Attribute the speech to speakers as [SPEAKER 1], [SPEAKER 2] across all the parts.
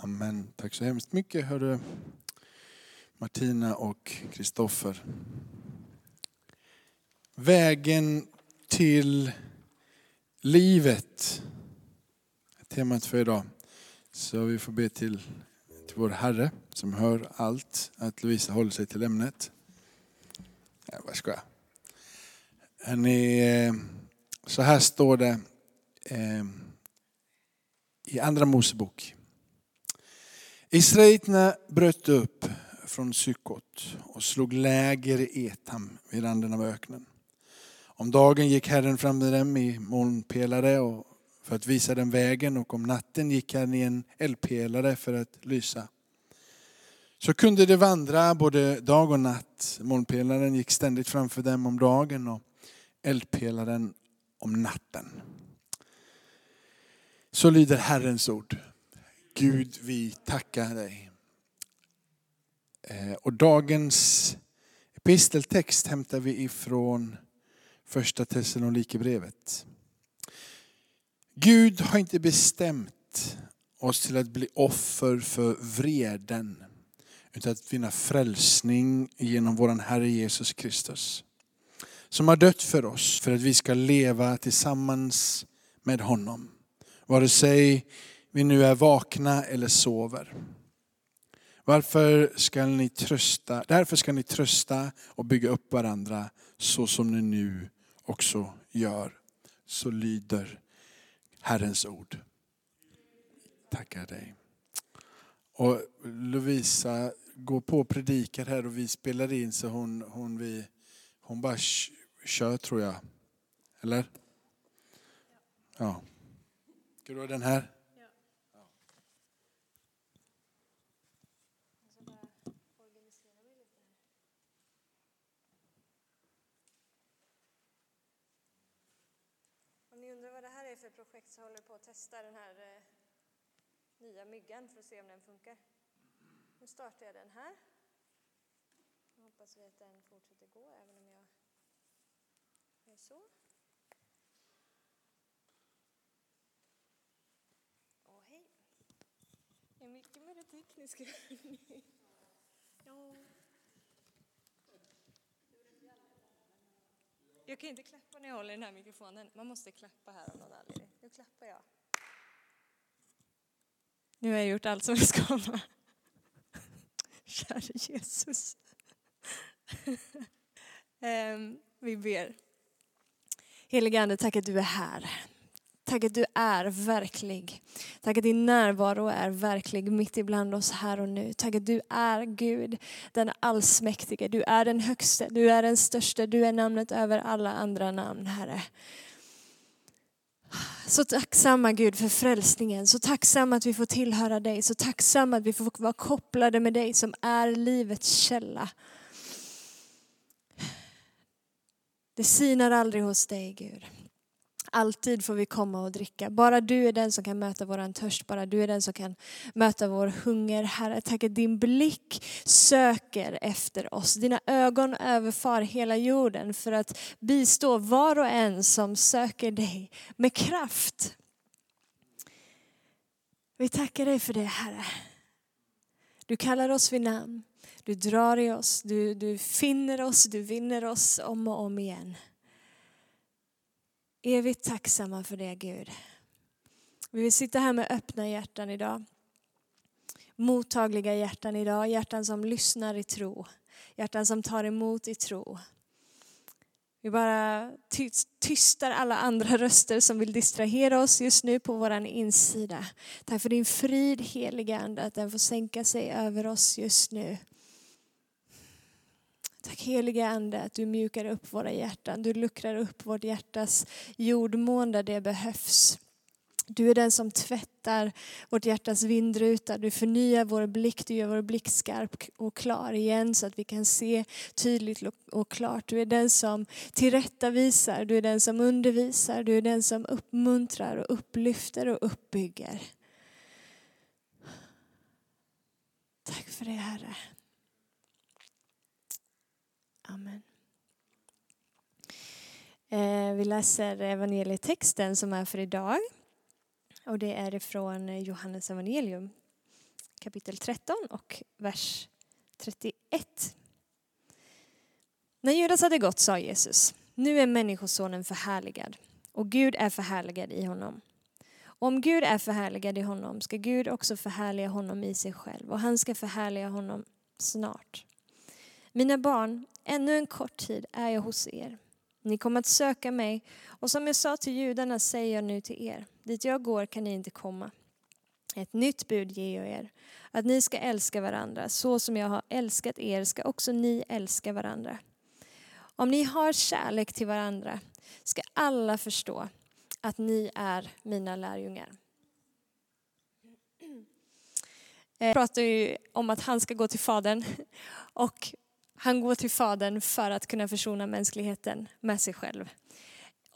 [SPEAKER 1] Amen. Tack så hemskt mycket hörru Martina och Kristoffer. Vägen till livet är temat för idag. Så vi får be till, till vår Herre som hör allt, att Lovisa håller sig till ämnet. Ja, vad ska jag? Hörrni, eh, så här står det eh, i Andra Mosebok. Israeliterna bröt upp från Sykot och slog läger i Etam vid randen av öknen. Om dagen gick Herren fram med dem i molnpelare för att visa dem vägen och om natten gick han i en eldpelare för att lysa. Så kunde de vandra både dag och natt. Molnpelaren gick ständigt framför dem om dagen och eldpelaren om natten. Så lyder Herrens ord. Gud, vi tackar dig. Eh, och dagens episteltext hämtar vi ifrån första Thessalonikerbrevet. Gud har inte bestämt oss till att bli offer för vreden, utan att vinna frälsning genom vår Herre Jesus Kristus. Som har dött för oss för att vi ska leva tillsammans med honom. Vare sig vi nu är vakna eller sover. Varför ska ni trösta, därför ska ni trösta och bygga upp varandra så som ni nu också gör. Så lyder Herrens ord. Tackar dig. Och Lovisa går på och predikar här och vi spelar in så hon, hon, vi, hon bara kör tror jag. Eller? Ja. Ska du ha den här?
[SPEAKER 2] Vad det här är för projekt så håller vi på att testa den här eh, nya myggan för att se om den funkar. Nu startar jag den här. Jag hoppas vi att den fortsätter gå även om jag gör så. Åh, hej. Det är mycket med det tekniska. ja. Jag kan inte klappa när jag håller den här mikrofonen. Man måste klappa här av någon anledning. Nu klappar jag. Nu har jag gjort allt som jag ska. Käre Jesus. Ehm, vi ber. Helige Ande, tack att du är här. Tack att du är verklig. Tack att din närvaro är verklig mitt ibland oss här och nu. Tack att du är Gud, den allsmäktige. Du är den högste, du är den största, du är namnet över alla andra namn, Herre. Så tacksamma Gud för frälsningen, så tacksamma att vi får tillhöra dig, så tacksamma att vi får vara kopplade med dig som är livets källa. Det sinar aldrig hos dig Gud. Alltid får vi komma och dricka. Bara du är den som kan möta våran törst. Bara du är den som kan möta vår hunger. Herre, tack att din blick söker efter oss. Dina ögon överfar hela jorden för att bistå var och en som söker dig med kraft. Vi tackar dig för det Herre. Du kallar oss vid namn. Du drar i oss, du, du finner oss, du vinner oss om och om igen. Evigt tacksamma för det Gud. Vi vill sitta här med öppna hjärtan idag. Mottagliga hjärtan idag, hjärtan som lyssnar i tro. Hjärtan som tar emot i tro. Vi bara tystar alla andra röster som vill distrahera oss just nu på vår insida. Tack för din frid heliga Ande, att den får sänka sig över oss just nu. Tack helige Ande att du mjukar upp våra hjärtan. Du luckrar upp vårt hjärtas jordmån där det behövs. Du är den som tvättar vårt hjärtas vindruta. Du förnyar vår blick, du gör vår blick skarp och klar igen så att vi kan se tydligt och klart. Du är den som tillrättavisar, du är den som undervisar, du är den som uppmuntrar och upplyfter och uppbygger. Tack för det Herre. Amen. Eh, vi läser evangelietexten som är för idag. Och det är ifrån Johannes evangelium, kapitel 13 och vers 31. När Judas hade gått sa Jesus, nu är Människosonen förhärligad och Gud är förhärligad i honom. Om Gud är förhärligad i honom ska Gud också förhärliga honom i sig själv och han ska förhärliga honom snart. Mina barn, ännu en kort tid är jag hos er. Ni kommer att söka mig och som jag sa till judarna säger jag nu till er, dit jag går kan ni inte komma. Ett nytt bud ger jag er, att ni ska älska varandra. Så som jag har älskat er ska också ni älska varandra. Om ni har kärlek till varandra ska alla förstå att ni är mina lärjungar. Eh, jag pratar ju om att han ska gå till Fadern och han går till Fadern för att kunna försona mänskligheten med sig själv.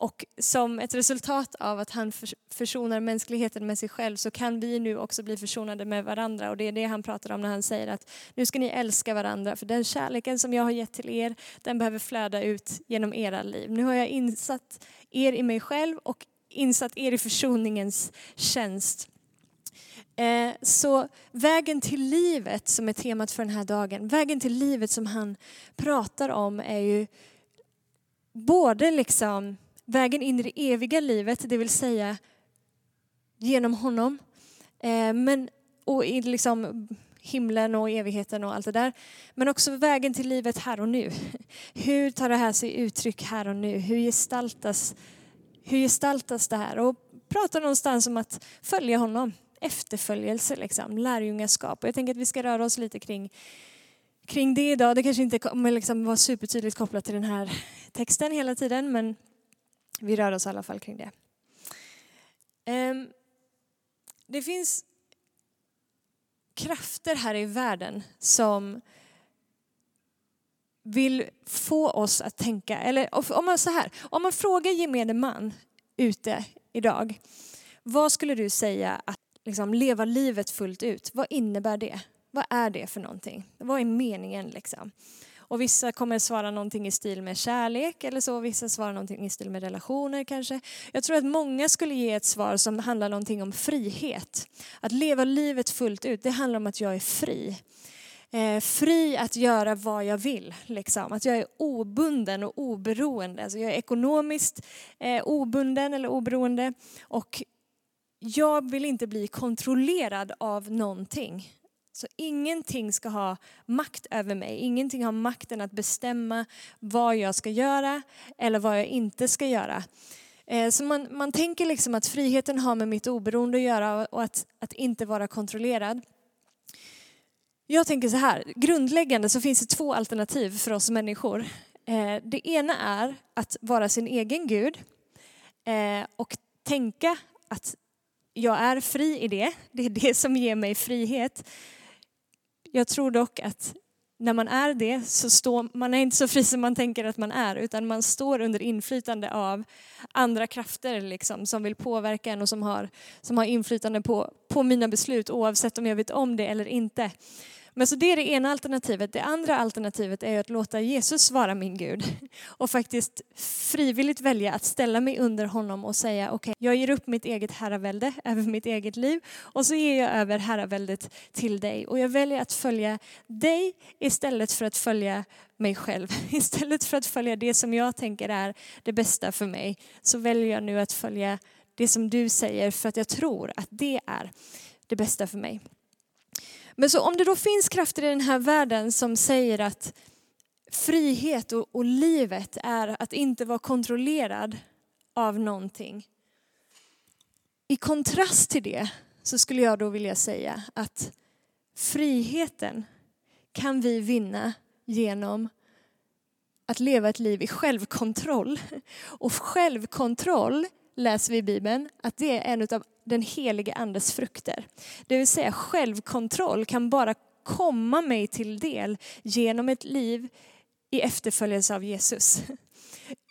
[SPEAKER 2] Och som ett resultat av att han försonar mänskligheten med sig själv så kan vi nu också bli försonade med varandra. Och det är det han pratar om när han säger att nu ska ni älska varandra. För den kärleken som jag har gett till er, den behöver flöda ut genom era liv. Nu har jag insatt er i mig själv och insatt er i försoningens tjänst. Eh, så vägen till livet som är temat för den här dagen, vägen till livet som han pratar om är ju både liksom vägen in i det eviga livet, det vill säga genom honom, eh, men, och i liksom himlen och evigheten och allt det där. Men också vägen till livet här och nu. Hur tar det här sig uttryck här och nu? Hur gestaltas, hur gestaltas det här? Och prata någonstans om att följa honom. Efterföljelse, liksom, lärjungaskap. Och jag tänker att vi ska röra oss lite kring, kring det idag. Det kanske inte kommer liksom vara supertydligt kopplat till den här texten hela tiden, men vi rör oss i alla fall kring det. Ehm, det finns krafter här i världen som vill få oss att tänka, eller om man, så här, om man frågar gemene man ute idag, vad skulle du säga att liksom, leva livet fullt ut, vad innebär det? Vad är det för någonting? Vad är meningen liksom? Och vissa kommer svara någonting i stil med kärlek eller så, vissa svarar någonting i stil med relationer kanske. Jag tror att många skulle ge ett svar som handlar någonting om frihet. Att leva livet fullt ut, det handlar om att jag är fri. Eh, fri att göra vad jag vill. Liksom. Att jag är obunden och oberoende. Alltså jag är ekonomiskt eh, obunden eller oberoende. Och jag vill inte bli kontrollerad av någonting. Så ingenting ska ha makt över mig. Ingenting har makten att bestämma vad jag ska göra eller vad jag inte ska göra. Eh, så man, man tänker liksom att friheten har med mitt oberoende att göra och att, att inte vara kontrollerad. Jag tänker så här, grundläggande så finns det två alternativ för oss människor. Eh, det ena är att vara sin egen Gud eh, och tänka att jag är fri i det. Det är det som ger mig frihet. Jag tror dock att när man är det så står man är inte så fri som man tänker att man är utan man står under inflytande av andra krafter liksom, som vill påverka en och som har, som har inflytande på, på mina beslut oavsett om jag vet om det eller inte. Men så det är det ena alternativet. Det andra alternativet är att låta Jesus vara min Gud och faktiskt frivilligt välja att ställa mig under honom och säga okej, okay, jag ger upp mitt eget herravälde över mitt eget liv och så ger jag över herraväldet till dig och jag väljer att följa dig istället för att följa mig själv. Istället för att följa det som jag tänker är det bästa för mig så väljer jag nu att följa det som du säger för att jag tror att det är det bästa för mig. Men så om det då finns krafter i den här världen som säger att frihet och, och livet är att inte vara kontrollerad av någonting. I kontrast till det så skulle jag då vilja säga att friheten kan vi vinna genom att leva ett liv i självkontroll. Och självkontroll läser vi i Bibeln att det är en av den helige andes frukter. Det vill säga självkontroll kan bara komma mig till del genom ett liv i efterföljelse av Jesus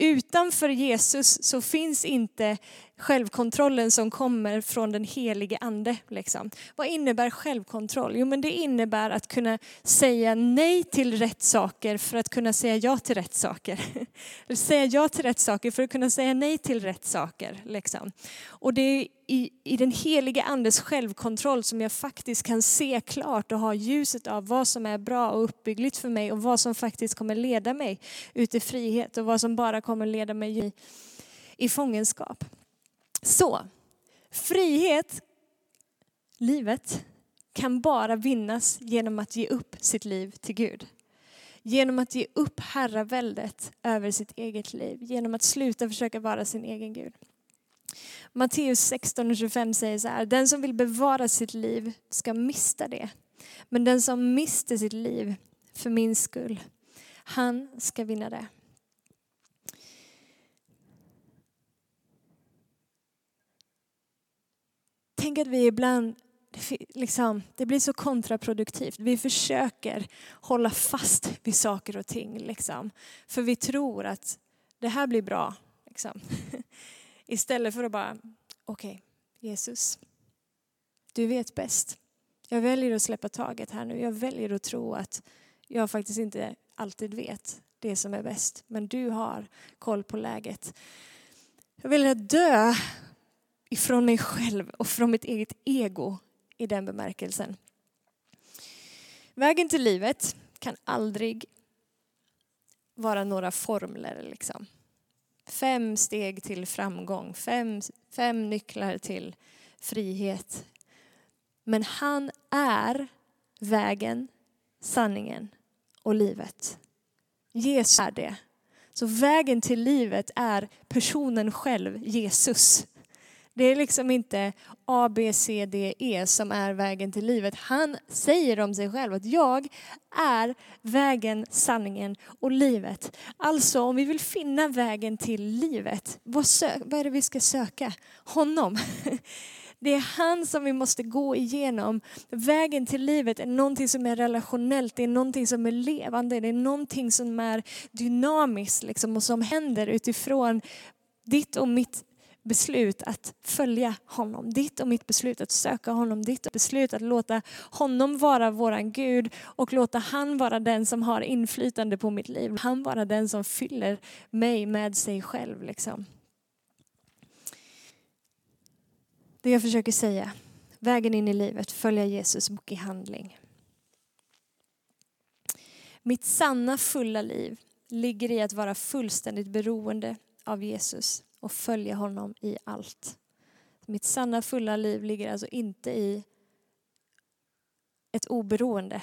[SPEAKER 2] utanför Jesus så finns inte självkontrollen som kommer från den helige ande. Liksom. Vad innebär självkontroll? Jo men det innebär att kunna säga nej till rätt saker för att kunna säga ja till rätt saker. Eller säga ja till rätt saker för att kunna säga nej till rätt saker. Liksom. Och det är i, i den helige andes självkontroll som jag faktiskt kan se klart och ha ljuset av vad som är bra och uppbyggligt för mig och vad som faktiskt kommer leda mig ut i frihet och vad som bara kommer kommer leda mig i, i fångenskap. Så, frihet, livet, kan bara vinnas genom att ge upp sitt liv till Gud. Genom att ge upp herraväldet över sitt eget liv. Genom att sluta försöka vara sin egen Gud. Matteus 16.25 säger så här, den som vill bevara sitt liv ska mista det. Men den som mister sitt liv för min skull, han ska vinna det. Tänk att vi ibland, liksom, det blir så kontraproduktivt. Vi försöker hålla fast vid saker och ting. Liksom, för vi tror att det här blir bra. Liksom. Istället för att bara, okej, okay, Jesus, du vet bäst. Jag väljer att släppa taget här nu. Jag väljer att tro att jag faktiskt inte alltid vet det som är bäst. Men du har koll på läget. Jag väljer att dö ifrån mig själv och från mitt eget ego i den bemärkelsen. Vägen till livet kan aldrig vara några formler. Liksom. Fem steg till framgång, fem, fem nycklar till frihet. Men han är vägen, sanningen och livet. Jesus är det. Så vägen till livet är personen själv, Jesus. Det är liksom inte A, B, C, D, E som är vägen till livet. Han säger om sig själv att jag är vägen, sanningen och livet. Alltså om vi vill finna vägen till livet, vad, vad är det vi ska söka? Honom. Det är han som vi måste gå igenom. Vägen till livet är någonting som är relationellt, det är någonting som är levande, det är någonting som är dynamiskt liksom, och som händer utifrån ditt och mitt beslut att följa honom. Ditt och mitt beslut att söka honom. Ditt beslut att låta honom vara våran Gud och låta han vara den som har inflytande på mitt liv. Han vara den som fyller mig med sig själv. Liksom. Det jag försöker säga, vägen in i livet, följa Jesus bok i handling. Mitt sanna fulla liv ligger i att vara fullständigt beroende av Jesus och följa honom i allt. Mitt sanna fulla liv ligger alltså inte i ett oberoende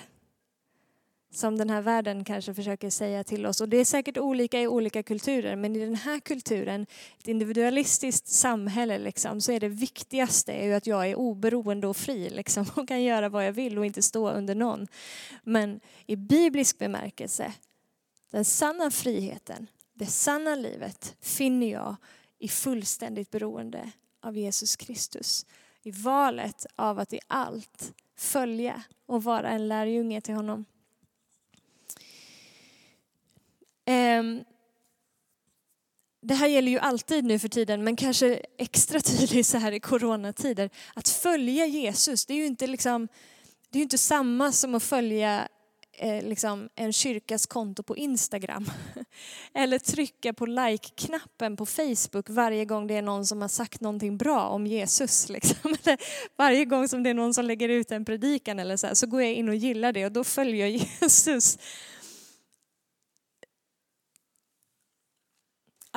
[SPEAKER 2] som den här världen kanske försöker säga till oss. Och det är säkert olika i olika kulturer, men i den här kulturen, ett individualistiskt samhälle, liksom, så är det viktigaste är ju att jag är oberoende och fri liksom, och kan göra vad jag vill och inte stå under någon. Men i biblisk bemärkelse, den sanna friheten, det sanna livet finner jag i fullständigt beroende av Jesus Kristus. I valet av att i allt följa och vara en lärjunge till honom. Ehm, det här gäller ju alltid nu för tiden, men kanske extra tydligt så här i coronatider. Att följa Jesus, det är ju inte, liksom, det är inte samma som att följa eh, liksom en kyrkas konto på Instagram. Eller trycka på like-knappen på Facebook varje gång det är någon som har sagt någonting bra om Jesus. Liksom. varje gång som det är någon som lägger ut en predikan eller så, här, så går jag in och gillar det och då följer jag Jesus.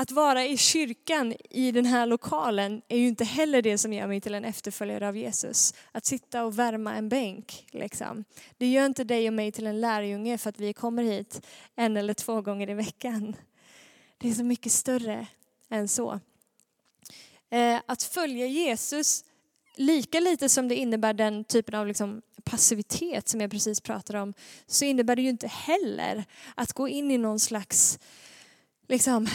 [SPEAKER 2] Att vara i kyrkan i den här lokalen är ju inte heller det som gör mig till en efterföljare av Jesus. Att sitta och värma en bänk. Liksom. Det gör inte dig och mig till en lärjunge för att vi kommer hit en eller två gånger i veckan. Det är så mycket större än så. Eh, att följa Jesus, lika lite som det innebär den typen av liksom passivitet som jag precis pratade om, så innebär det ju inte heller att gå in i någon slags liksom,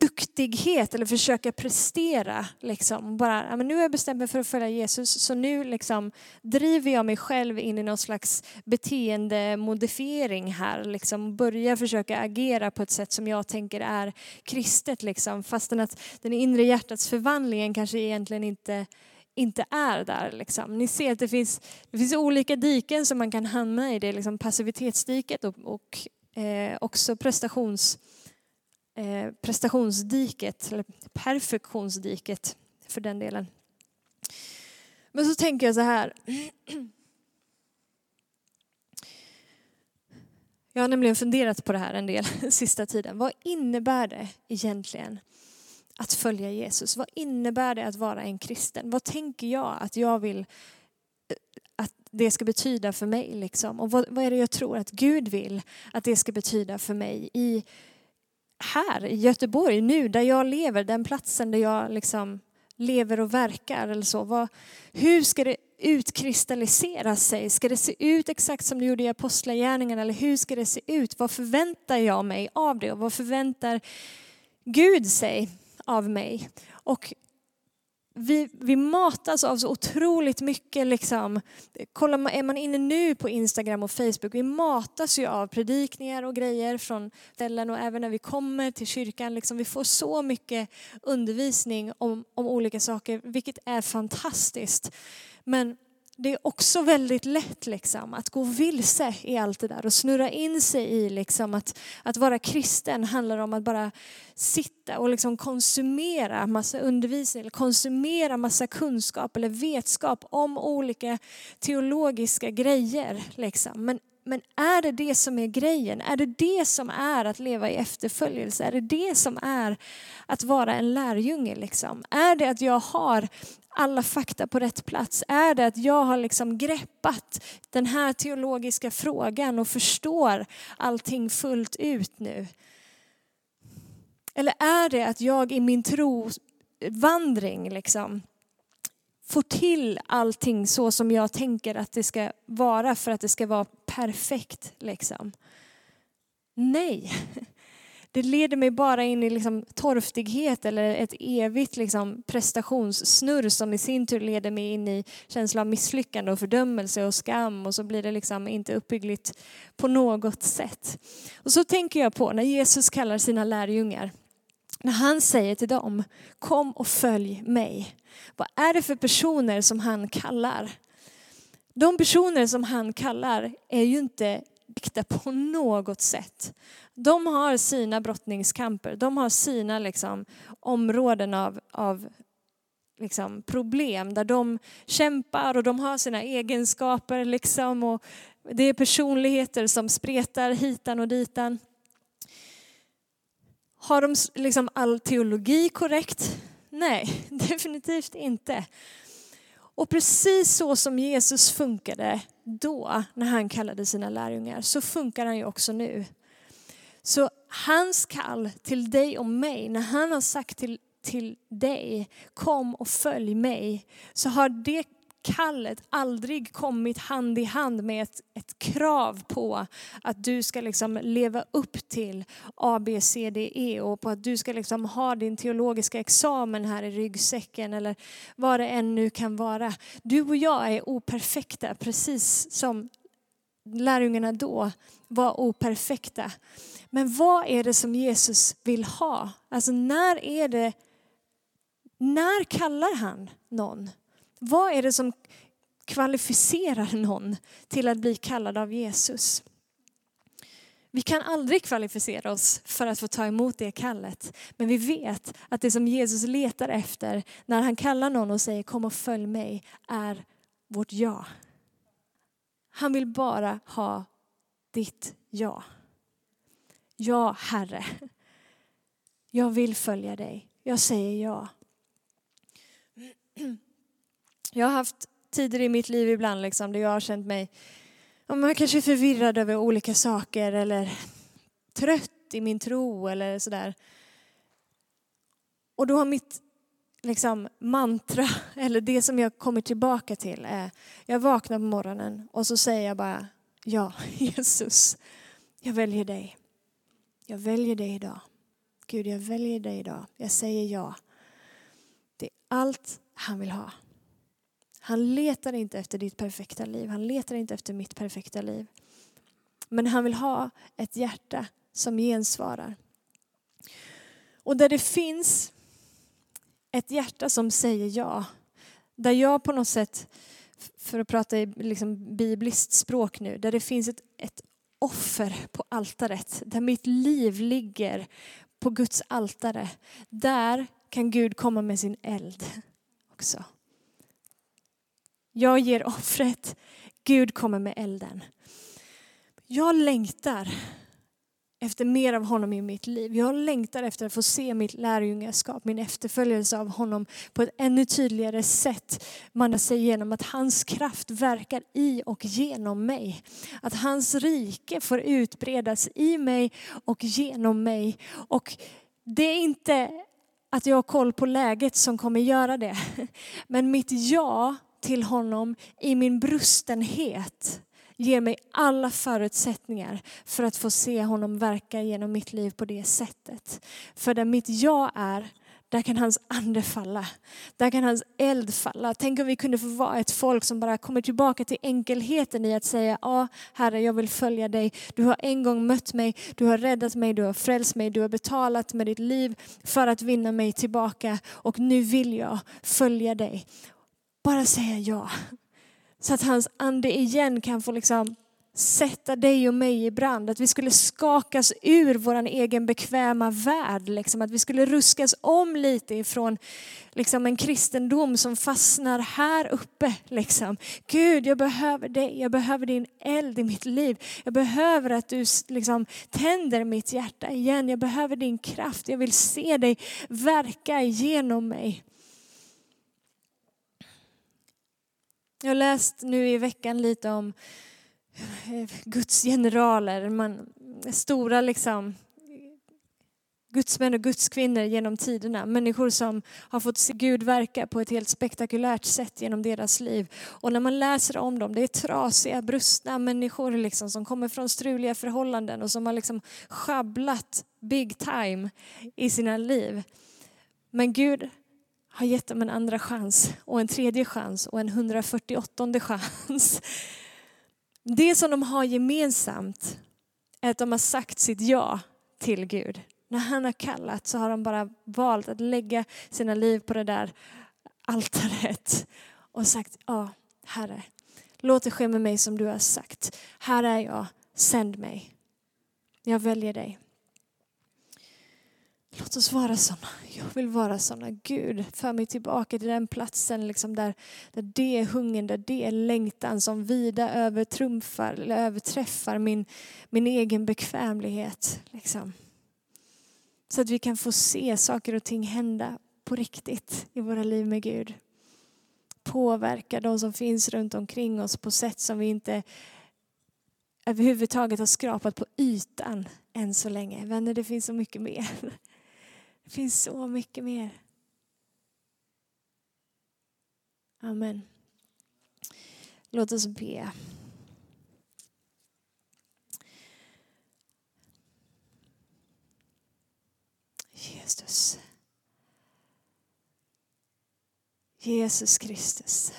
[SPEAKER 2] duktighet eller försöka prestera. Liksom. Bara, ja, men nu har jag bestämt mig för att följa Jesus så nu liksom, driver jag mig själv in i någon slags beteendemodifiering här. Liksom, börjar försöka agera på ett sätt som jag tänker är kristet. Liksom. Fastän att den inre hjärtats förvandlingen kanske egentligen inte inte är där. Liksom. Ni ser att det finns, det finns olika diken som man kan hamna i. Det är liksom passivitetsdiket och, och eh, också prestations, eh, prestationsdiket, eller perfektionsdiket för den delen. Men så tänker jag så här. Jag har nämligen funderat på det här en del sista tiden. Vad innebär det egentligen att följa Jesus? Vad innebär det att vara en kristen? Vad tänker jag att jag vill eh, att det ska betyda för mig? Liksom? Och vad, vad är det jag tror att Gud vill att det ska betyda för mig i här i Göteborg, nu där jag lever, den platsen där jag liksom lever och verkar eller så. Vad, hur ska det utkristallisera sig? Ska det se ut exakt som det gjorde i Apostlagärningarna eller hur ska det se ut? Vad förväntar jag mig av det och vad förväntar Gud sig av mig? Och vi, vi matas av så otroligt mycket. Liksom. Kolla, är man inne nu på Instagram och Facebook, vi matas ju av predikningar och grejer från ställen och även när vi kommer till kyrkan. Liksom, vi får så mycket undervisning om, om olika saker, vilket är fantastiskt. Men det är också väldigt lätt liksom, att gå vilse i allt det där och snurra in sig i liksom, att, att vara kristen handlar om att bara sitta och liksom konsumera massa undervisning eller konsumera massa kunskap eller vetskap om olika teologiska grejer. Liksom. Men, men är det det som är grejen? Är det det som är att leva i efterföljelse? Är det det som är att vara en lärjunge? Liksom? Är det att jag har alla fakta på rätt plats? Är det att jag har liksom greppat den här teologiska frågan och förstår allting fullt ut nu? Eller är det att jag i min trovandring liksom får till allting så som jag tänker att det ska vara för att det ska vara perfekt? Liksom? Nej, det leder mig bara in i liksom torftighet eller ett evigt liksom prestationssnurr som i sin tur leder mig in i känsla av misslyckande och fördömelse och skam och så blir det liksom inte uppbyggligt på något sätt. Och så tänker jag på när Jesus kallar sina lärjungar när han säger till dem, kom och följ mig. Vad är det för personer som han kallar? De personer som han kallar är ju inte äkta på något sätt. De har sina brottningskamper, de har sina liksom, områden av, av liksom, problem där de kämpar och de har sina egenskaper. Liksom, och det är personligheter som spretar hitan och ditan. Har de liksom all teologi korrekt? Nej, definitivt inte. Och precis så som Jesus funkade då när han kallade sina lärjungar så funkar han ju också nu. Så hans kall till dig och mig, när han har sagt till, till dig kom och följ mig, så har det kallet aldrig kommit hand i hand med ett, ett krav på att du ska liksom leva upp till A, B, C, D, E och på att du ska liksom ha din teologiska examen här i ryggsäcken eller vad det än nu kan vara. Du och jag är operfekta precis som lärjungarna då var operfekta. Men vad är det som Jesus vill ha? Alltså när är det, när kallar han någon? Vad är det som kvalificerar någon till att bli kallad av Jesus? Vi kan aldrig kvalificera oss för att få ta emot det kallet. Men vi vet att det som Jesus letar efter när han kallar någon och säger kom och följ mig är vårt ja. Han vill bara ha ditt ja. Ja, Herre. Jag vill följa dig. Jag säger ja. Jag har haft tider i mitt liv ibland liksom, där jag har känt mig om jag kanske förvirrad över olika saker eller trött i min tro eller sådär. Och då har mitt liksom, mantra, eller det som jag kommer tillbaka till är, jag vaknar på morgonen och så säger jag bara, ja Jesus, jag väljer dig. Jag väljer dig idag. Gud, jag väljer dig idag. Jag säger ja. Det är allt han vill ha. Han letar inte efter ditt perfekta liv. Han letar inte efter mitt perfekta liv. Men han vill ha ett hjärta som gensvarar. Och där det finns ett hjärta som säger ja, där jag på något sätt, för att prata i liksom bibliskt språk nu, där det finns ett, ett offer på altaret, där mitt liv ligger på Guds altare, där kan Gud komma med sin eld också. Jag ger offret, Gud kommer med elden. Jag längtar efter mer av honom i mitt liv. Jag längtar efter att få se mitt lärjungaskap, min efterföljelse av honom på ett ännu tydligare sätt man sig genom att hans kraft verkar i och genom mig. Att hans rike får utbredas i mig och genom mig. Och det är inte att jag har koll på läget som kommer göra det. Men mitt ja till honom i min brustenhet ger mig alla förutsättningar för att få se honom verka genom mitt liv på det sättet. För där mitt jag är, där kan hans ande falla. Där kan hans eld falla. Tänk om vi kunde få vara ett folk som bara kommer tillbaka till enkelheten i att säga, ja Herre jag vill följa dig. Du har en gång mött mig, du har räddat mig, du har frälst mig, du har betalat med ditt liv för att vinna mig tillbaka och nu vill jag följa dig. Bara säga ja. Så att hans ande igen kan få liksom sätta dig och mig i brand. Att vi skulle skakas ur vår egen bekväma värld. Liksom. Att vi skulle ruskas om lite ifrån liksom, en kristendom som fastnar här uppe. Liksom. Gud, jag behöver dig. Jag behöver din eld i mitt liv. Jag behöver att du liksom, tänder mitt hjärta igen. Jag behöver din kraft. Jag vill se dig verka genom mig. Jag har läst nu i veckan lite om eh, Guds generaler, man, stora liksom gudsmän och gudskvinnor genom tiderna. Människor som har fått se Gud verka på ett helt spektakulärt sätt genom deras liv. Och när man läser om dem, det är trasiga, brustna människor liksom, som kommer från struliga förhållanden och som har liksom schabblat big time i sina liv. Men Gud har gett dem en andra chans och en tredje chans och en 148 chans. Det som de har gemensamt är att de har sagt sitt ja till Gud. När han har kallat så har de bara valt att lägga sina liv på det där altaret och sagt ja, Herre, låt det ske med mig som du har sagt. Här är jag, sänd mig. Jag väljer dig. Låt oss vara sådana. Jag vill vara sådana. Gud, för mig tillbaka till den platsen liksom där, där det är hungern, där det är längtan som vida övertrumfar eller överträffar min, min egen bekvämlighet. Liksom. Så att vi kan få se saker och ting hända på riktigt i våra liv med Gud. Påverka de som finns runt omkring oss på sätt som vi inte överhuvudtaget har skrapat på ytan än så länge. Vänner, det finns så mycket mer. Det finns så mycket mer. Amen. Låt oss be. Jesus. Jesus Kristus.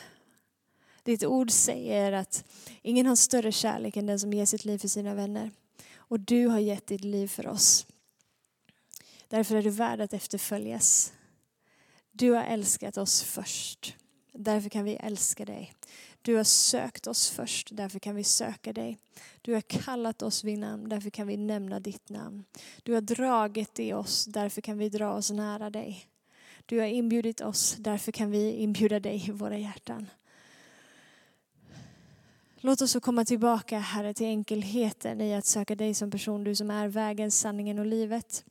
[SPEAKER 2] Ditt ord säger att ingen har större kärlek än den som ger sitt liv för sina vänner. Och du har gett ditt liv för oss. Därför är du värd att efterföljas. Du har älskat oss först. Därför kan vi älska dig. Du har sökt oss först, därför kan vi söka dig. Du har kallat oss vid namn, därför kan vi nämna ditt namn. Du har dragit i oss, därför kan vi dra oss nära dig. Du har inbjudit oss, därför kan vi inbjuda dig i våra hjärtan. Låt oss få komma tillbaka, Herre, till enkelheten i att söka dig som person, du som är vägen, sanningen och livet.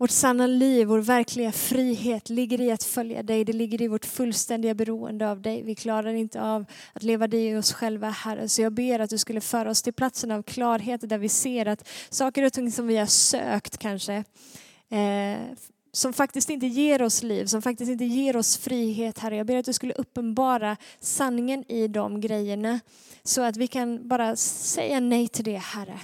[SPEAKER 2] Vårt sanna liv, vår verkliga frihet ligger i att följa dig. Det ligger i vårt fullständiga beroende av dig. Vi klarar inte av att leva dig i oss själva, Herre. Så jag ber att du skulle föra oss till platsen av klarhet där vi ser att saker och ting som vi har sökt kanske, eh, som faktiskt inte ger oss liv, som faktiskt inte ger oss frihet, Herre. Jag ber att du skulle uppenbara sanningen i de grejerna så att vi kan bara säga nej till det, Herre.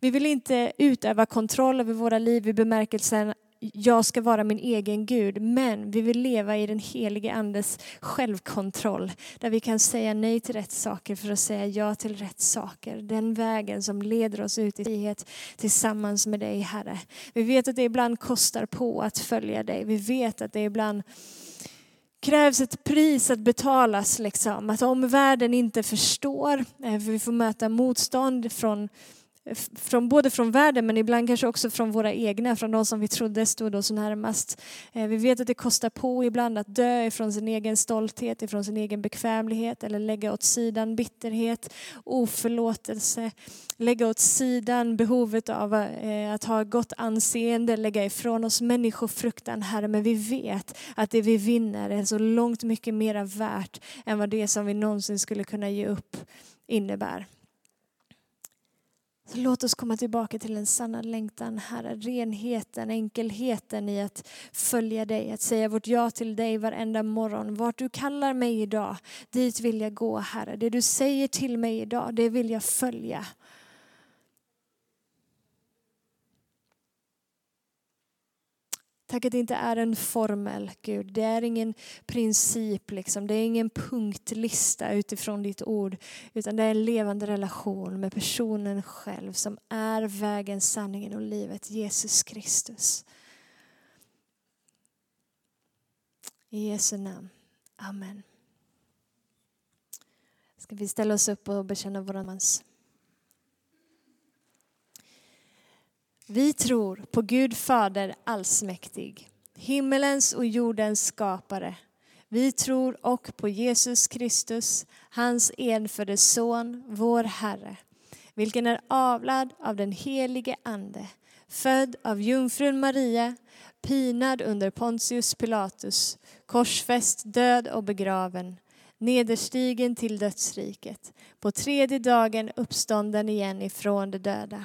[SPEAKER 2] Vi vill inte utöva kontroll över våra liv i bemärkelsen jag ska vara min egen Gud, men vi vill leva i den helige Andes självkontroll. Där vi kan säga nej till rätt saker för att säga ja till rätt saker. Den vägen som leder oss ut i frihet tillsammans med dig Herre. Vi vet att det ibland kostar på att följa dig. Vi vet att det ibland krävs ett pris att betalas. Liksom. Att om världen inte förstår, för vi får möta motstånd från från, både från världen men ibland kanske också från våra egna, från de som vi trodde stod oss närmast. Eh, vi vet att det kostar på ibland att dö ifrån sin egen stolthet, ifrån sin egen bekvämlighet eller lägga åt sidan bitterhet, oförlåtelse, lägga åt sidan behovet av eh, att ha gott anseende, lägga ifrån oss människofruktan, Herre. Men vi vet att det vi vinner är så långt mycket mera värt än vad det som vi någonsin skulle kunna ge upp innebär. Så låt oss komma tillbaka till den sanna längtan, Herre. Renheten, enkelheten i att följa dig, att säga vårt ja till dig varenda morgon. Vart du kallar mig idag, dit vill jag gå, Herre. Det du säger till mig idag, det vill jag följa. Tack att det inte är en formel, Gud. Det är ingen princip, liksom. det är ingen punktlista utifrån ditt ord. Utan det är en levande relation med personen själv som är vägen, sanningen och livet, Jesus Kristus. I Jesu namn. Amen. Ska vi ställa oss upp och bekänna våran mans. Vi tror på Gud Fader allsmäktig, himmelens och jordens skapare. Vi tror och på Jesus Kristus, hans enfödde son, vår Herre, vilken är avlad av den helige Ande, född av jungfrun Maria, pinad under Pontius Pilatus, korsfäst, död och begraven, nederstigen till dödsriket, på tredje dagen uppstånden igen ifrån de döda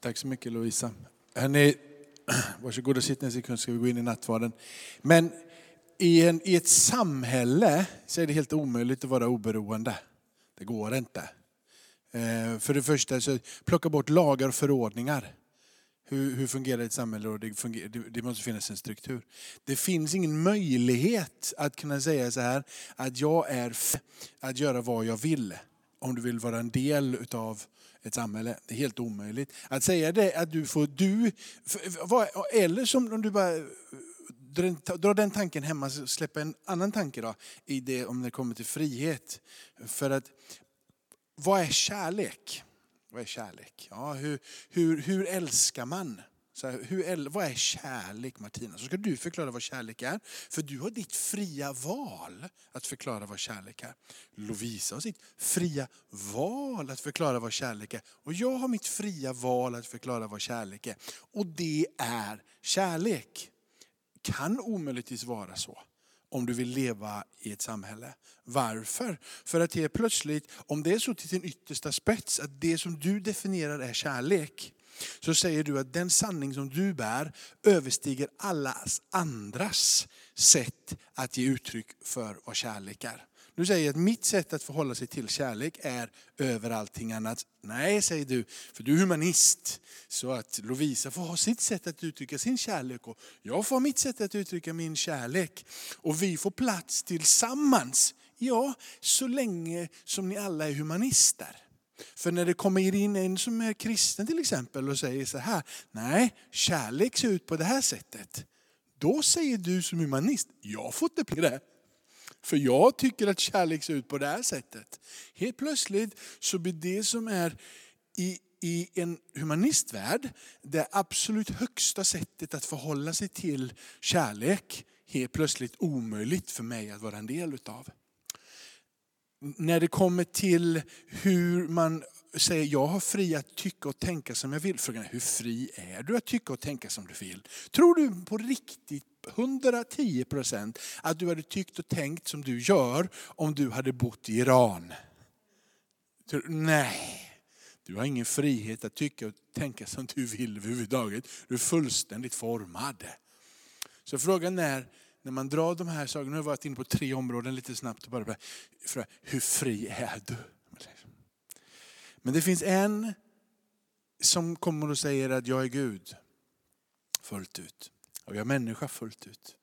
[SPEAKER 1] Tack så mycket Lovisa. Hörrni, varsågod och sitt en sekund ska vi gå in i nattvarden. Men i, en, i ett samhälle så är det helt omöjligt att vara oberoende. Det går inte. Eh, för det första, så plocka bort lagar och förordningar. Hur, hur fungerar ett samhälle? Och det, fungerar, det, det, måste finnas en struktur. Det finns ingen möjlighet att kunna säga så här, att jag är att göra vad jag vill. Om du vill vara en del utav ett samhälle. Det är helt omöjligt. Att säga det, att du får du, eller som om du bara eh, drar den tanken hemma, släpper en annan tanke då, i det om det kommer till frihet. För att, vad är kärlek? Vad är kärlek? Ja, hur, hur, hur älskar man? Så här, hur, vad är kärlek Martina? Så ska du förklara vad kärlek är. För du har ditt fria val att förklara vad kärlek är. Lovisa har sitt fria val att förklara vad kärlek är. Och jag har mitt fria val att förklara vad kärlek är. Och det är kärlek. Kan omöjligtvis vara så om du vill leva i ett samhälle. Varför? För att det är plötsligt, om det är så till sin yttersta spets, att det som du definierar är kärlek, så säger du att den sanning som du bär överstiger alla andras sätt att ge uttryck för vad kärlek är. Du säger att mitt sätt att förhålla sig till kärlek är över allting annat. Nej, säger du, för du är humanist. Så att Lovisa får ha sitt sätt att uttrycka sin kärlek och jag får ha mitt sätt att uttrycka min kärlek. Och vi får plats tillsammans. Ja, så länge som ni alla är humanister. För när det kommer in en som är kristen till exempel och säger så här, nej, kärlek ser ut på det här sättet. Då säger du som humanist, jag får inte bli det. För jag tycker att kärlek ser ut på det här sättet. Helt plötsligt så blir det som är i, i en humanistvärld, det absolut högsta sättet att förhålla sig till kärlek, helt plötsligt omöjligt för mig att vara en del utav när det kommer till hur man säger jag har fri att tycka och tänka som jag vill. Frågan är hur fri är du att tycka och tänka som du vill? Tror du på riktigt 110 procent att du hade tyckt och tänkt som du gör om du hade bott i Iran? Nej. Du har ingen frihet att tycka och tänka som du vill överhuvudtaget. Du är fullständigt formad. Så frågan är, när man drar de här sakerna, nu har jag varit inne på tre områden lite snabbt, bara, för, hur fri är du? Men det finns en som kommer och säger att jag är Gud fullt ut. Och jag är människa fullt ut.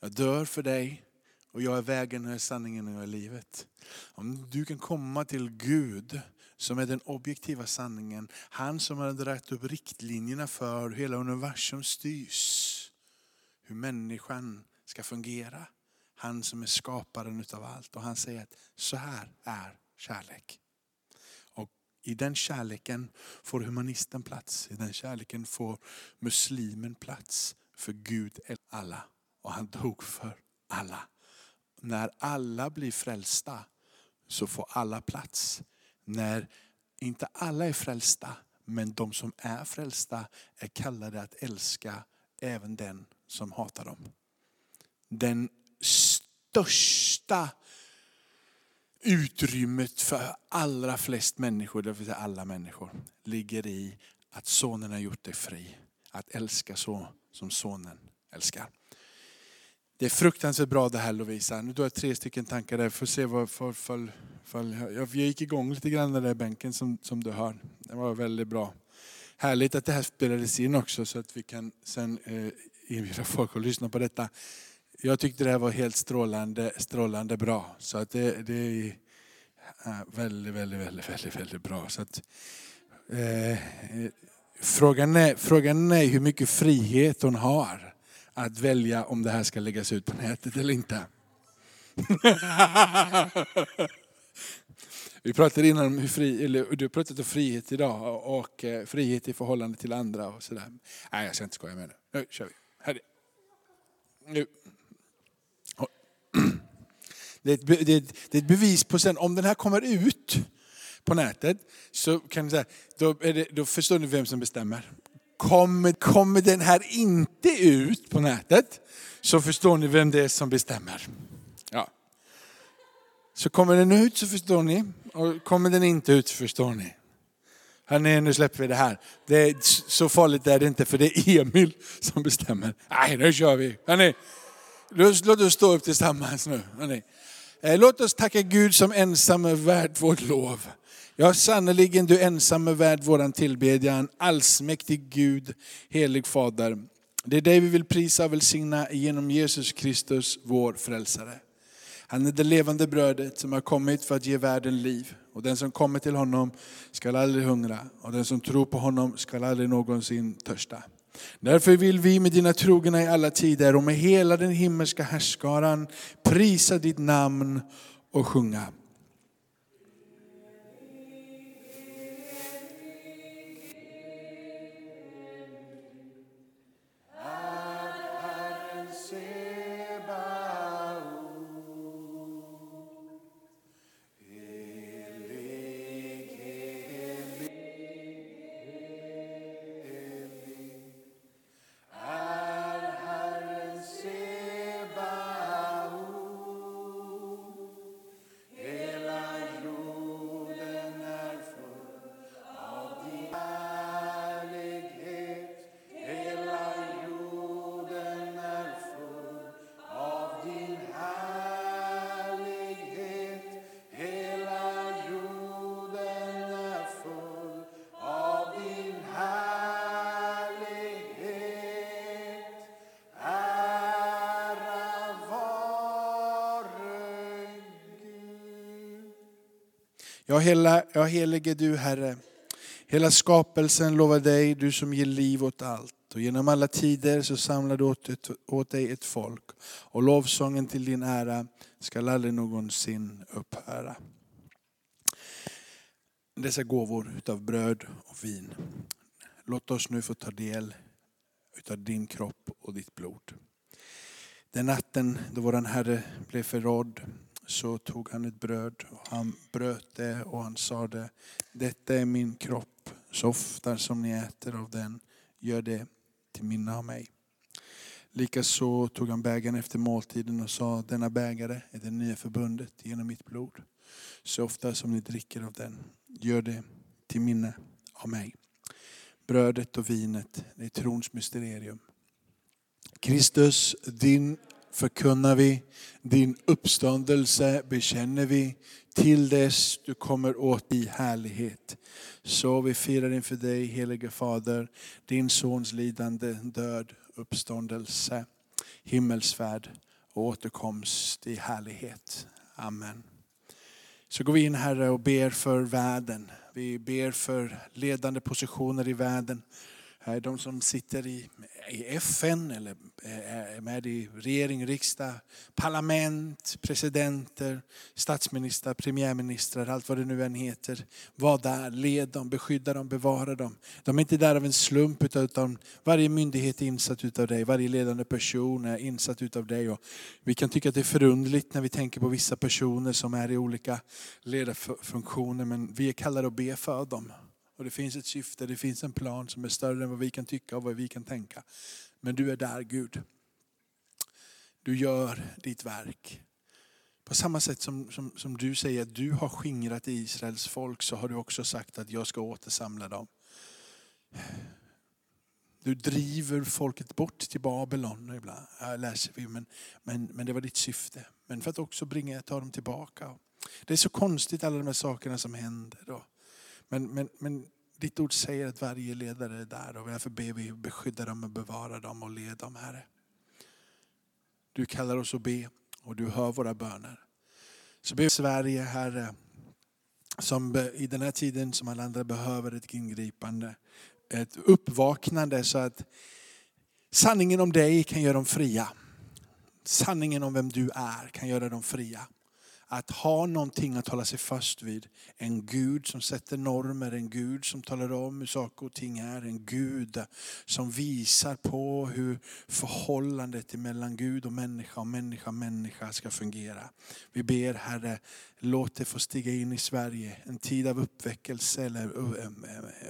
[SPEAKER 1] Jag dör för dig och jag är vägen, jag är sanningen och jag är livet. Om du kan komma till Gud som är den objektiva sanningen. Han som har dragit upp riktlinjerna för hur hela universum styrs. Hur människan ska fungera. Han som är skaparen utav allt. Och han säger att så här är kärlek. Och i den kärleken får humanisten plats. I den kärleken får muslimen plats. För Gud är alla. Och han dog för alla. När alla blir frälsta så får alla plats. När inte alla är frälsta, men de som är frälsta är kallade att älska även den som hatar dem. Den största utrymmet för allra flest människor, det vill säga alla människor, ligger i att sonen har gjort dig fri. Att älska så som sonen älskar. Det är fruktansvärt bra det här Lovisa. Nu har jag tre stycken tankar där. Får se vad, för, för, för, jag gick igång lite grann där i bänken som, som du hör. Det var väldigt bra. Härligt att det här spelades in också så att vi kan sen eh, inbjuda folk att lyssna på detta. Jag tyckte det här var helt strålande, strålande bra. Så att det, det är väldigt, väldigt, väldigt, väldigt, väldigt bra. Så att, eh, frågan, är, frågan är hur mycket frihet hon har att välja om det här ska läggas ut på nätet eller inte. Vi pratade innan om hur fri, eller du pratade om frihet idag och eh, frihet i förhållande till andra och sådär. Nej, jag ska inte skoja med det. Nu kör vi. Här. Nu. Det är, ett, det, är ett, det är ett bevis på sen, om den här kommer ut på nätet, så kan säga, då, det, då förstår ni vem som bestämmer. Kommer, kommer den här inte ut på nätet, så förstår ni vem det är som bestämmer. Ja. Så kommer den ut så förstår ni, och kommer den inte ut så förstår ni. Hörrni, nu släpper vi det här. Det är, så farligt är det inte för det är Emil som bestämmer. Nej, nu kör vi. Hörrni, låt oss stå upp tillsammans nu. Hörrni. Eh, låt oss tacka Gud som ensam är värd vårt lov. Ja, sannerligen du ensam är värd våran tillbedjan. Allsmäktig Gud, helig Fader. Det är dig vi vill prisa och välsigna genom Jesus Kristus, vår frälsare. Han är det levande brödet som har kommit för att ge världen liv. Och den som kommer till honom skall aldrig hungra och den som tror på honom skall aldrig någonsin törsta. Därför vill vi med dina trogna i alla tider och med hela den himmelska härskaran prisa ditt namn och sjunga. Hela, ja, helige du Herre. Hela skapelsen lovar dig, du som ger liv åt allt. Och genom alla tider så samlar du åt, ett, åt dig ett folk. Och lovsången till din ära skall aldrig någonsin upphöra. Dessa gåvor utav bröd och vin. Låt oss nu få ta del utav din kropp och ditt blod. Den natten då vår Herre blev förrådd så tog han ett bröd, och han bröt det och han sade. Detta är min kropp, så ofta som ni äter av den, gör det till minne av mig. Likaså tog han bägaren efter måltiden och sa, denna bägare är det nya förbundet genom mitt blod. Så ofta som ni dricker av den, gör det till minne av mig. Brödet och vinet, det är trons mysterium. Kristus, din förkunnar vi, din uppståndelse bekänner vi till dess du kommer åt i härlighet. Så vi firar inför dig, helige Fader, din sons lidande, död, uppståndelse, himmelsfärd och återkomst i härlighet. Amen. Så går vi in Herre och ber för världen. Vi ber för ledande positioner i världen. Eh, de som sitter i, i FN eller eh, är med i regering, riksdag, parlament, presidenter, statsministrar, premiärministrar, allt vad det nu än heter. Var där, led dem, beskydda dem, bevara dem. De är inte där av en slump utan varje myndighet är insatt utav dig, varje ledande person är insatt utav dig. Och vi kan tycka att det är förundligt när vi tänker på vissa personer som är i olika ledarfunktioner men vi är kallade att be för dem. Och det finns ett syfte, det finns en plan som är större än vad vi kan tycka och vad vi kan tänka. Men du är där Gud. Du gör ditt verk. På samma sätt som, som, som du säger att du har skingrat Israels folk så har du också sagt att jag ska återsamla dem. Du driver folket bort till Babylon ibland, läser vi, men, men, men det var ditt syfte. Men för att också bringa, ta dem tillbaka. Det är så konstigt alla de här sakerna som händer. Då. Men, men, men ditt ord säger att varje ledare är där och därför ber vi beskydda dem och bevara dem och leda dem Herre. Du kallar oss att be och du hör våra böner. Så ber Sverige Herre, som i den här tiden som alla andra behöver ett ingripande. Ett uppvaknande så att sanningen om dig kan göra dem fria. Sanningen om vem du är kan göra dem fria att ha någonting att hålla sig fast vid. En Gud som sätter normer, en Gud som talar om hur saker och ting är. En Gud som visar på hur förhållandet mellan Gud och människa och människa och människa ska fungera. Vi ber Herre, låt det få stiga in i Sverige. En tid av uppväckelse eller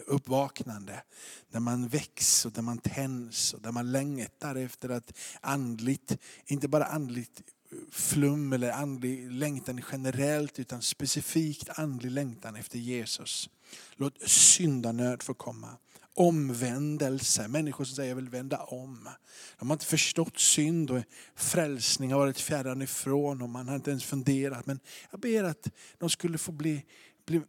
[SPEAKER 1] uppvaknande. Där man väcks och där man tänds och där man längtar efter att andligt, inte bara andligt flum eller andlig längtan generellt utan specifikt andlig längtan efter Jesus. Låt syndanöd få komma. Omvändelse, människor som säger jag vill vända om. De har inte förstått synd och frälsning har varit fjärran ifrån och man har inte ens funderat. Men jag ber att de skulle få bli, bli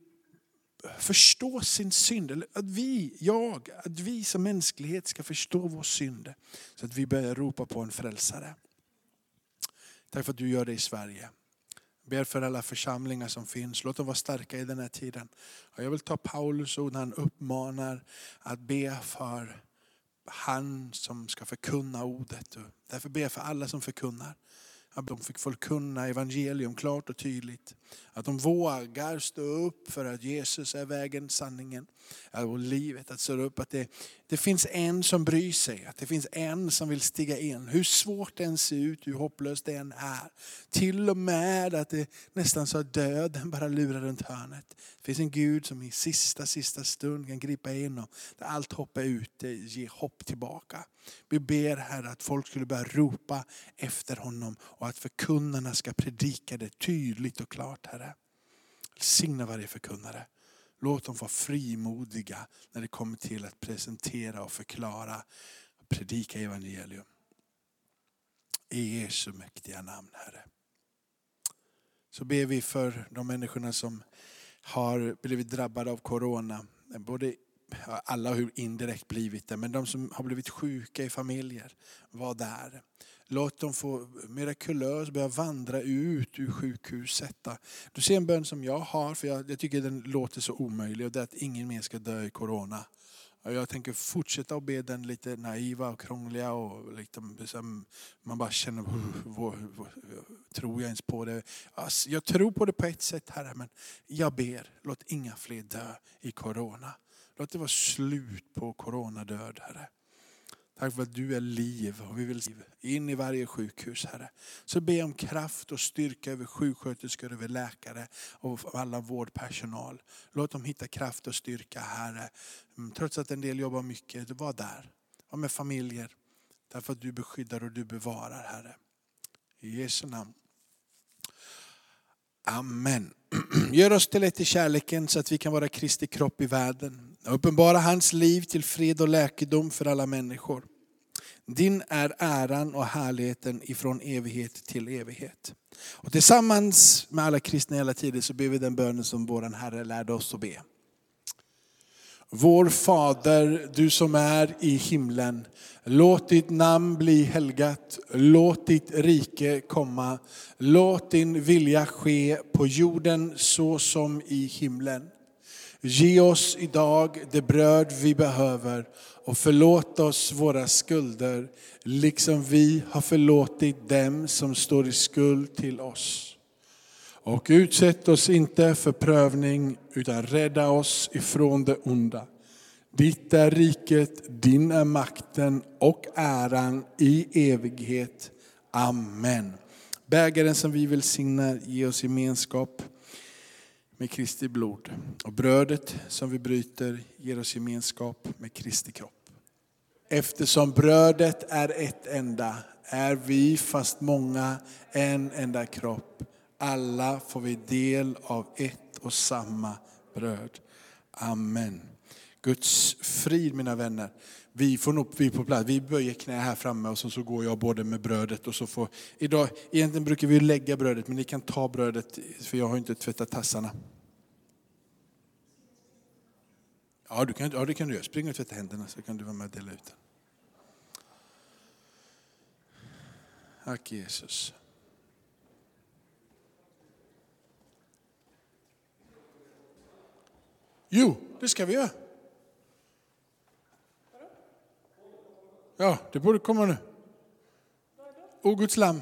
[SPEAKER 1] förstå sin synd. Eller att vi, jag, att vi som mänsklighet ska förstå vår synd. Så att vi börjar ropa på en frälsare. Tack för att du gör det i Sverige. Ber för alla församlingar som finns. Låt dem vara starka i den här tiden. Och jag vill ta Paulus ord när han uppmanar att be för han som ska förkunna ordet. Därför ber jag för alla som förkunnar. Att de fick förkunna evangelium klart och tydligt. Att de vågar stå upp för att Jesus är vägen, sanningen och livet. Att stå upp att det, det finns en som bryr sig, att det finns en som vill stiga in. Hur svårt det än ser ut, hur hopplöst det än är. Till och med att det nästan så att döden bara lurar runt hörnet. Det finns en Gud som i sista, sista stund kan gripa in och där allt hopp är ute, ge hopp tillbaka. Vi ber Herre att folk skulle börja ropa efter honom och att förkunnarna ska predika det tydligt och klart Herre. Signa varje förkunnare. Låt dem vara frimodiga när det kommer till att presentera och förklara och predika evangelium. I Jesu mäktiga namn Herre. Så ber vi för de människorna som har blivit drabbade av Corona. Både alla har indirekt blivit det, men de som har blivit sjuka i familjer, var där. Låt dem få mirakulöst börja vandra ut ur sjukhuset. Du ser en bön som jag har, för jag, jag tycker den låter så omöjlig, och det är att ingen mer ska dö i Corona. Jag tänker fortsätta att be den lite naiva och krångliga och liksom, liksom man bara känner, tror jag ens på det? Alltså, jag tror på det på ett sätt Herre, men jag ber, låt inga fler dö i Corona. Låt det vara slut på coronadöd Herre. Tack för att du är liv och vi vill in i varje sjukhus Herre. Så be om kraft och styrka över sjuksköterskor, över läkare och alla vårdpersonal. Låt dem hitta kraft och styrka Herre. Mm, trots att en del jobbar mycket, var där. Var med familjer. Därför att du beskyddar och du bevarar Herre. I Jesu namn. Amen. Gör oss till ett i kärleken så att vi kan vara Kristi kropp i världen. Uppenbara hans liv till fred och läkedom för alla människor. Din är äran och härligheten ifrån evighet till evighet. Och tillsammans med alla kristna i alla tider så ber vi den bönen som vår Herre lärde oss att be. Vår Fader, du som är i himlen. Låt ditt namn bli helgat. Låt ditt rike komma. Låt din vilja ske på jorden så som i himlen. Ge oss idag det bröd vi behöver och förlåt oss våra skulder, liksom vi har förlåtit dem som står i skuld till oss. Och utsätt oss inte för prövning, utan rädda oss ifrån det onda. Ditt är riket, din är makten och äran i evighet. Amen. Bägaren som vi välsignar, ge oss gemenskap med Kristi blod. Och brödet som vi bryter ger oss gemenskap med Kristi kropp. Eftersom brödet är ett enda är vi, fast många, en enda kropp. Alla får vi del av ett och samma bröd. Amen. Guds frid mina vänner. Vi får nog, vi på plats, vi böjer knä här framme och så, så går jag både med brödet och så får, idag, egentligen brukar vi lägga brödet men ni kan ta brödet för jag har inte tvättat tassarna. Ja, du kan, ja det kan du göra. Spring och tvätta händerna så kan du vara med och dela ut den. Tack Jesus. Jo, det ska vi göra. Ja, det borde komma nu. O Guds lamm.